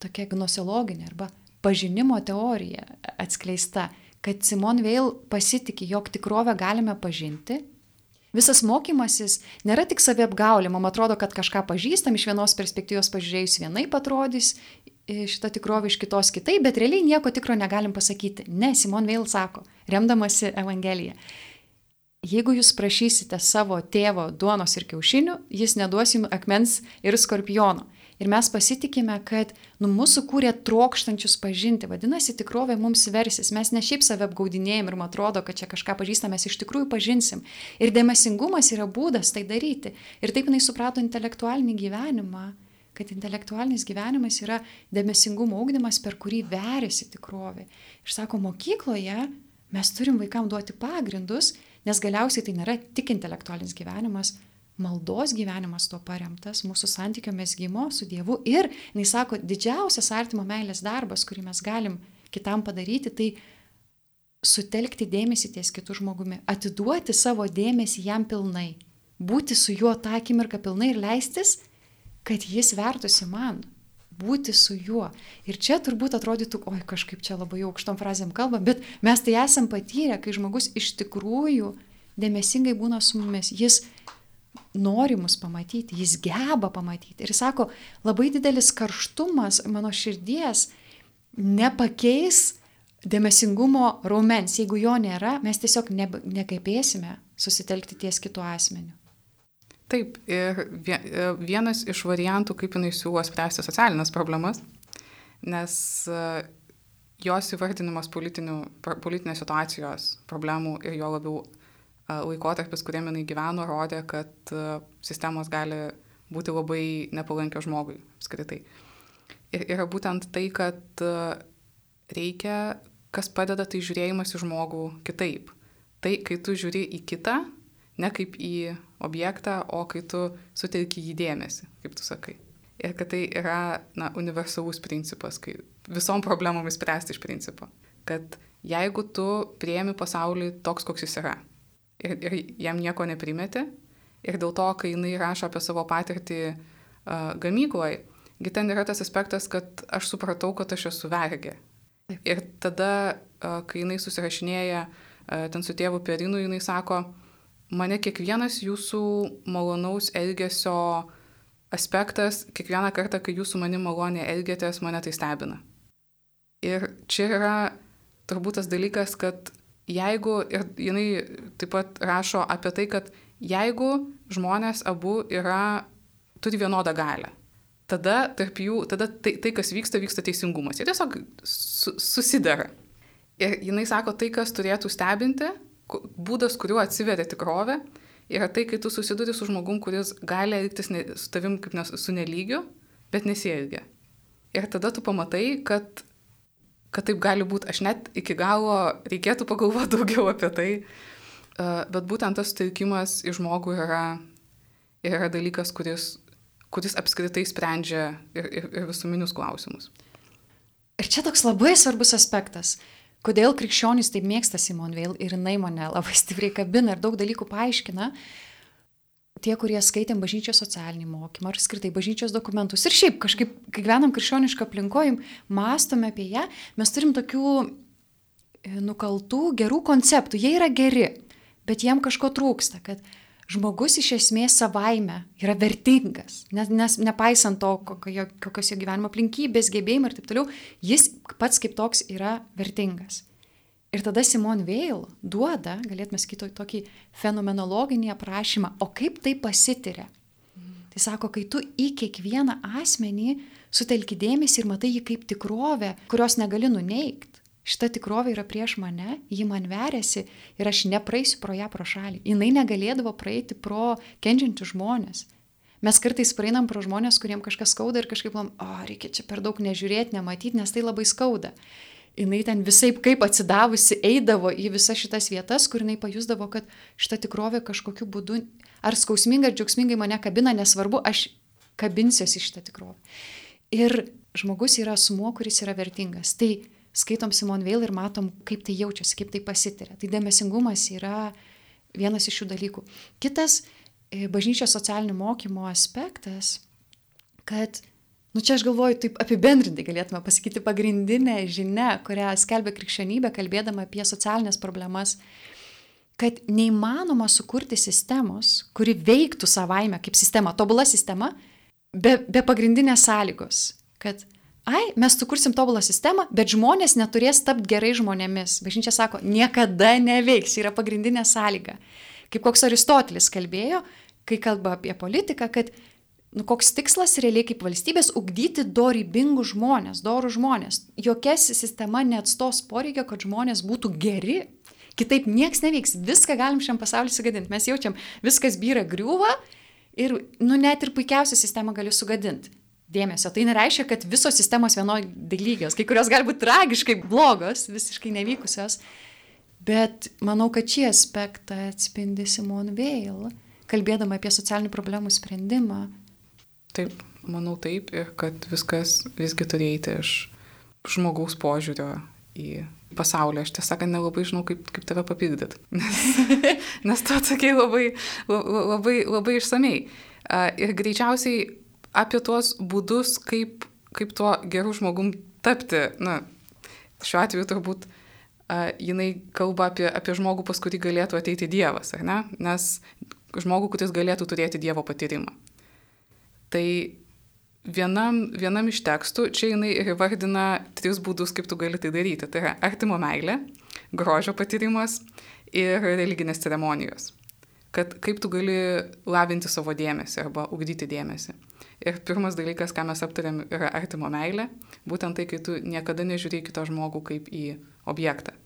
tokia gnoseologinė arba pažinimo teorija atskleista, kad Simon Veil pasitikė, jog tikrovę galime pažinti. Visas mokymasis nėra tik saviapgaulė, man atrodo, kad kažką pažįstam, iš vienos perspektyvos pažiūrėjus vienaip atrodys, šitą tikrovę iš kitos kitaip, bet realiai nieko tikro negalim pasakyti. Ne, Simon Veil sako, remdamasi Evangeliją. Jeigu jūs prašysite savo tėvo duonos ir kiaušinių, jis neduos jums akmens ir skorpiono. Ir mes pasitikime, kad nu, mūsų kūrė trokštančius pažinti, vadinasi, tikrovė mums versis. Mes ne šiaip save apgaudinėjom ir man atrodo, kad čia kažką pažįstame, mes iš tikrųjų pažinsim. Ir dėmesingumas yra būdas tai daryti. Ir taip jinai suprato intelektualinį gyvenimą, kad intelektualinis gyvenimas yra dėmesingumo ugdymas, per kurį veriasi tikrovė. Ir sako, mokykloje mes turim vaikam duoti pagrindus, Nes galiausiai tai nėra tik intelektualinis gyvenimas, maldos gyvenimas tuo paremtas, mūsų santykio mesgymo su Dievu. Ir, jis sako, didžiausias artimo meilės darbas, kurį mes galim kitam padaryti, tai sutelkti dėmesį ties kitų žmogumi, atiduoti savo dėmesį jam pilnai, būti su juo tą akimirką pilnai ir leistis, kad jis vertusi man, būti su juo. Ir čia turbūt atrodytų, oi, kažkaip čia labai aukštom frazėm kalba, bet mes tai esam patyrę, kai žmogus iš tikrųjų dėmesingai būna su mumis. Jis nori mus pamatyti, jis geba pamatyti. Ir sako, labai didelis karštumas mano širdies nepakeis dėmesingumo raumens. Jeigu jo nėra, mes tiesiog ne, nekapėsime susitelkti ties kitu asmeniu. Taip, ir e, vienas iš variantų, kaip jinai siūlo spręsti socialinės problemas, nes e, jos įvardinimas politinės situacijos problemų ir jo labiau e, laikotarpis, kuriame jinai gyveno, rodė, kad sistemos gali būti labai nepalankios žmogui apskritai. Ir yra būtent tai, kad reikia, kas padeda, tai žiūrėjimas į žmogų kitaip. Tai, kai tu žiūri į kitą, ne kaip į objektą, o kai tu sutelki jį dėmesį, kaip tu sakai. Ir kad tai yra na, universalus principas, kai visom problemomis spręsti iš principo. Kad jeigu tu prieimi pasaulį toks, koks jis yra, ir, ir jam nieko neprimeti, ir dėl to, kai jinai rašo apie savo patirtį uh, gamykloje, ten yra tas aspektas, kad aš supratau, kad aš esu vergė. Ir tada, uh, kai jinai susirašinėja uh, ten su tėvu Perinu, jinai sako, mane kiekvienas jūsų malonaus elgesio aspektas, kiekvieną kartą, kai jūs su manimi maloniai elgėtės, mane tai stebina. Ir čia yra turbūt tas dalykas, kad jeigu, ir jinai taip pat rašo apie tai, kad jeigu žmonės abu yra, turi vienodą galę, tada tarp jų, tada tai, tai kas vyksta, vyksta teisingumas. Jie tiesiog su, susidara. Ir jinai sako, tai, kas turėtų stebinti, būdas, kuriuo atsiveria tikrovė, yra tai, kai tu susiduri su žmogum, kuris gali elgtis ne, su tavim kaip ne, su nelygiu, bet nesielgia. Ir tada tu pamatai, kad, kad taip gali būti. Aš net iki galo reikėtų pagalvoti daugiau apie tai, bet būtent tas sutelkimas į žmogų yra, yra dalykas, kuris, kuris apskritai sprendžia ir, ir, ir visuminius klausimus. Ir čia toks labai svarbus aspektas kodėl krikščionys taip mėgsta Simon Veil ir jinai mane labai stipriai kabina ir daug dalykų paaiškina. Tie, kurie skaitėm bažnyčios socialinį mokymą ar skirtai bažnyčios dokumentus ir šiaip kažkaip, kai gyvenam krikščionišką aplinkojim, mąstome apie ją, mes turim tokių e, nukaltų gerų konceptų. Jie yra geri, bet jiem kažko trūksta, kad žmogus iš esmės savaime yra vertingas, nes, nes nepaisant to, kokio, kokios jo gyvenimo aplinkybės, gebėjimai ir taip toliau, jis pats kaip toks yra vertingas. Ir tada Simon Veil duoda, galėtume sakyti, tokį fenomenologinį aprašymą, o kaip tai pasitiria. Tai sako, kai tu į kiekvieną asmenį sutelki dėmesį ir matai jį kaip tikrovę, kurios negali nuneikti šita tikrovė yra prieš mane, ji man veriasi ir aš nepraeisiu pro ją pro šalį. Jis negalėdavo praeiti pro kenčiančius žmonės. Mes kartais praeinam pro žmonės, kuriems kažkas skauda ir kažkaip, o, reikia čia per daug nežiūrėti, nematyti, nes tai labai skauda. Jis ten visai kaip atsidavusi eidavo į visas šitas vietas, kur jinai pajusdavo, kad šita tikrovė kažkokiu būdu, ar skausmingai, ar džiaugsmingai mane kabina, nesvarbu, aš kabinsiuosi šitą tikrovę. Ir žmogus yra asmuo, kuris yra vertingas. Tai skaitom Simon Veil ir matom, kaip tai jaučiasi, kaip tai pasitiria. Tai dėmesingumas yra vienas iš šių dalykų. Kitas e, bažnyčios socialinio mokymo aspektas, kad, nu čia aš galvoju, taip apibendrinti galėtume pasakyti pagrindinę žinę, kurią skelbia krikščionybė, kalbėdama apie socialinės problemas, kad neįmanoma sukurti sistemos, kuri veiktų savaime kaip sistema, tobula sistema, be, be pagrindinės sąlygos, kad ai, mes sukursim tobulą sistemą, bet žmonės neturės tapti gerai žmonėmis. Bažnyčia sako, niekada neveiks, yra pagrindinė sąlyga. Kaip koks Aristotelis kalbėjo, kai kalba apie politiką, kad nu, koks tikslas realiai kaip valstybės ugdyti dorybingus žmonės, dorų žmonės. Jokia sistema neatstos poreikio, kad žmonės būtų geri. Kitaip nieks neveiks, viską galim šiam pasauliu sugadinti. Mes jaučiam, viskas byra griūva ir, nu, net ir puikiausią sistemą gali sugadinti dėmesio. Tai nereiškia, kad visos sistemos vienodai lygios, kai kurios gali būti tragiškai blogos, visiškai nevykusios. Bet manau, kad šį aspektą atspindi Simon Veil, kalbėdama apie socialinių problemų sprendimą. Taip, manau taip, ir kad viskas visgi turi eiti iš žmogaus požiūrio į pasaulį. Aš tiesą sakant, nelabai žinau, kaip, kaip tave papildyti, nes, nes tu atsakėjai labai, labai, labai išsamei. Ir greičiausiai apie tuos būdus, kaip, kaip tuo geru žmogum tapti. Na, šiuo atveju turbūt uh, jinai kalba apie, apie žmogų, pas kurį galėtų ateiti Dievas, ar ne? Nes žmogų, kuris galėtų turėti Dievo patyrimą. Tai vienam, vienam iš tekstų čia jinai ir vardina tris būdus, kaip tu gali tai daryti. Tai yra artimo meilė, grožio patyrimas ir religinės ceremonijos. Kad kaip tu gali lavinti savo dėmesį arba ugdyti dėmesį. Ir pirmas dalykas, ką mes aptarėm, yra artimo meilė. Būtent tai, kai tu niekada nežiūrėjai kito žmogų kaip į objektą.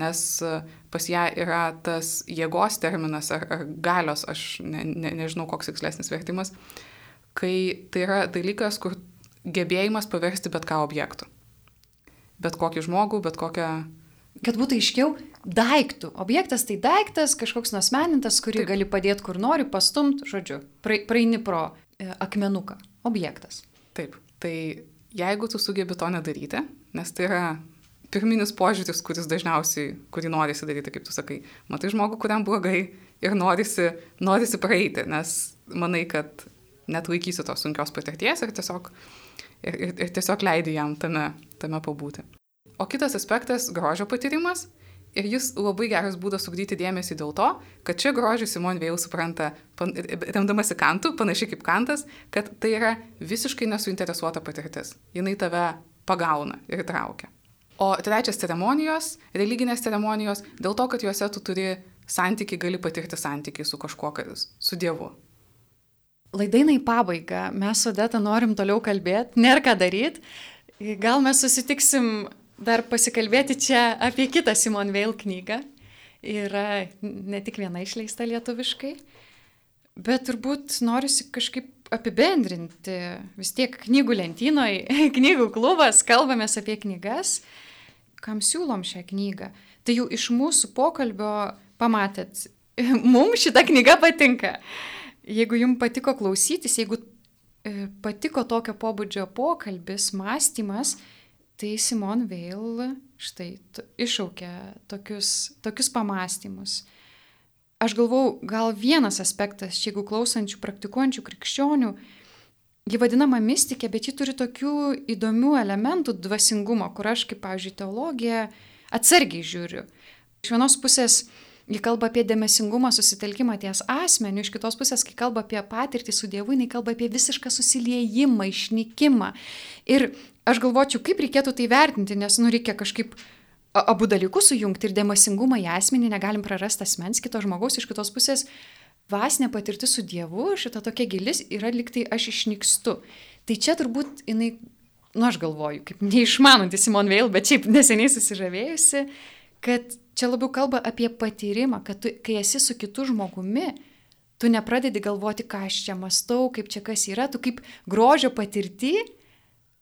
Nes e, pas ją yra tas jėgos terminas ar, ar galios, aš ne, ne, nežinau, koks tikslesnis vertimas, kai tai yra dalykas, kur gebėjimas paversti bet ką objektų. Bet kokį žmogų, bet kokią kad būtų aiškiau, daiktų. Objektas tai daiktas, kažkoks nuosmenintas, kurį Taip. gali padėti kur nori, pastumt, žodžiu, praeini pro e, akmenuką. Objektas. Taip, tai jeigu tu sugebi to nedaryti, nes tai yra pirminis požiūris, kuris dažniausiai, kurį norisi daryti, kaip tu sakai, matai žmogų, kuriam blogai ir norisi, norisi praeiti, nes manai, kad net laikysi tos sunkios patirties ir tiesiog, ir, ir, ir tiesiog leidi jam tame, tame pabūti. O kitas aspektas - grožio patyrimas. Ir jis labai geras būdas sugdyti dėmesį dėl to, kad čia grožį Simon vėl supranta, pan, remdamasi kantų, panašiai kaip kantas, kad tai yra visiškai nesuinteresuota patirtis. Jis tave pagauna ir traukia. O trečias ceremonijos, religinės ceremonijos, dėl to, kad juose tu turi santykiai, gali patirti santykiai su kažkuo, su Dievu. Laidainai pabaiga, mes su Deta norim toliau kalbėti, nėra ką daryti. Gal mes susitiksim dar pasikalbėti čia apie kitą Simon Veil knygą. Yra ne tik viena išleista lietuviškai, bet turbūt norisi kažkaip apibendrinti. Vis tiek knygų lentynoje, knygų klubas, kalbamės apie knygas. Kam siūlom šią knygą? Tai jau iš mūsų pokalbio pamatėt, mums šita knyga patinka. Jeigu jums patiko klausytis, jeigu e, patiko tokio pobūdžio pokalbis, mąstymas, tai Simon Veil štai iššaukia tokius, tokius pamastymus. Aš galvau, gal vienas aspektas, jeigu klausančių, praktikuojančių krikščionių, ji vadinama mystikė, bet ji turi tokių įdomių elementų dvasingumo, kur aš, kaip, pavyzdžiui, teologija, atsargiai žiūriu. Iš vienos pusės Ji kalba apie dėmesingumą, susitelkimą ties asmeniu, iš kitos pusės, kai kalba apie patirtį su Dievu, jinai kalba apie visišką susiliejimą, išnykimą. Ir aš galvočiau, kaip reikėtų tai vertinti, nes nu reikia kažkaip abu dalykus sujungti ir dėmesingumą į asmenį, negalim prarasti asmens kito žmogaus, iš kitos pusės dvasinė patirtis su Dievu, šita tokia gilis yra liktai aš išnykstu. Tai čia turbūt jinai, nu aš galvoju, kaip neišmananti Simon Veil, bet šiaip neseniai susižavėjusi, kad čia labiau kalba apie patyrimą, kad tu, kai esi su kitu žmogumi, tu nepradedi galvoti, ką aš čia mastau, kaip čia kas yra, tu kaip grožio patirti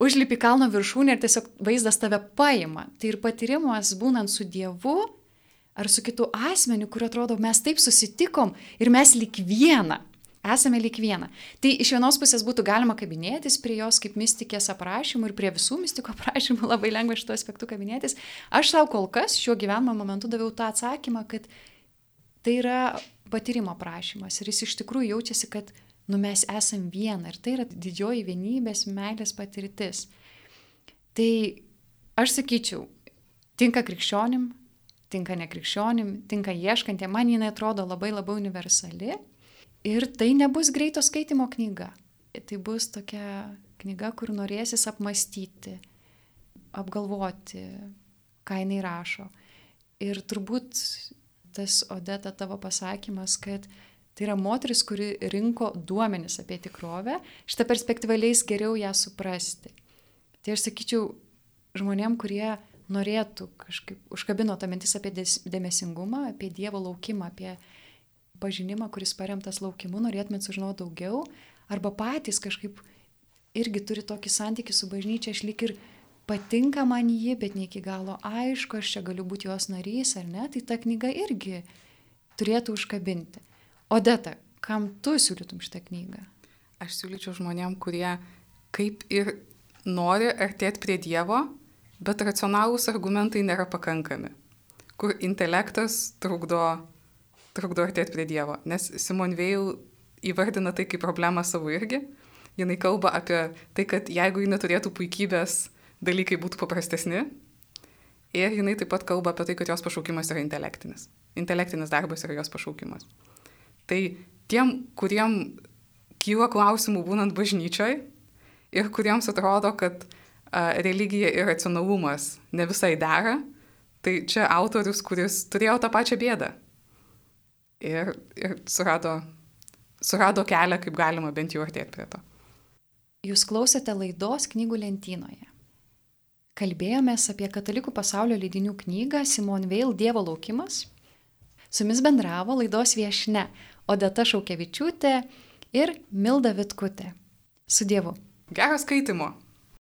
užlipi kalno viršūnę ir tiesiog vaizdas tave paima. Tai ir patyrimas būnant su Dievu ar su kitu asmeniu, kur atrodo mes taip susitikom ir mes lik viena. Esame lik viena. Tai iš vienos pusės būtų galima kabinėtis prie jos kaip mystikės aprašymų ir prie visų mystikų aprašymų labai lengva šituo aspektu kabinėtis. Aš savo kol kas šiuo gyvenimo momentu daviau tą atsakymą, kad tai yra patyrimo aprašymas ir jis iš tikrųjų jaučiasi, kad nu mes esam viena ir tai yra didžioji vienybės, meilės patirtis. Tai aš sakyčiau, tinka krikščionim, tinka nekrikščionim, tinka ieškantiem, man jinai atrodo labai labai universali Ir tai nebus greito skaitimo knyga. Tai bus tokia knyga, kur norėsis apmastyti, apgalvoti, ką jinai rašo. Ir turbūt tas Odeta tavo pasakymas, kad tai yra moteris, kuri rinko duomenis apie tikrovę, šitą perspektyvą leis geriau ją suprasti. Tai aš sakyčiau, žmonėm, kurie norėtų kažkaip užkabino tą mintis apie dėmesingumą, apie Dievo laukimą, apie pažinimą, kuris paremtas laukimu, norėtumėt sužinoti daugiau, arba patys kažkaip irgi turi tokį santykių su bažnyčia, aš lik ir patinka man ji, bet ne iki galo aišku, aš čia galiu būti jos narys ar ne, tai ta knyga irgi turėtų užkabinti. Odeta, kam tu siūlytum šitą knygą? Aš siūlyčiau žmonėm, kurie kaip ir nori artėti prie Dievo, bet racionalūs argumentai nėra pakankami, kur intelektas trukdo trukdo artėti prie Dievo. Nes Simon Veil įvardina tai kaip problemą savo irgi. Jis kalba apie tai, kad jeigu ji neturėtų puikybės, dalykai būtų paprastesni. Ir jinai taip pat kalba apie tai, kad jos pašaukimas yra intelektinis. Intelektinis darbas yra jos pašaukimas. Tai tiem, kuriem kyla klausimų būnant bažnyčioj ir kuriems atrodo, kad a, religija ir racionalumas ne visai dera, tai čia autorius, kuris turėjo tą pačią bėdą ir, ir surado, surado kelią, kaip galima bent jau artėti prie to. Jūs klausėte laidos knygų lentynoje. Kalbėjomės apie katalikų pasaulio leidinių knygą Simon Veil Dievo laukimas. Su jumis bendravo laidos viešne Odeta Šaukevičiūtė ir Milda Vitkutė. Su Dievu. Gerą skaitimo.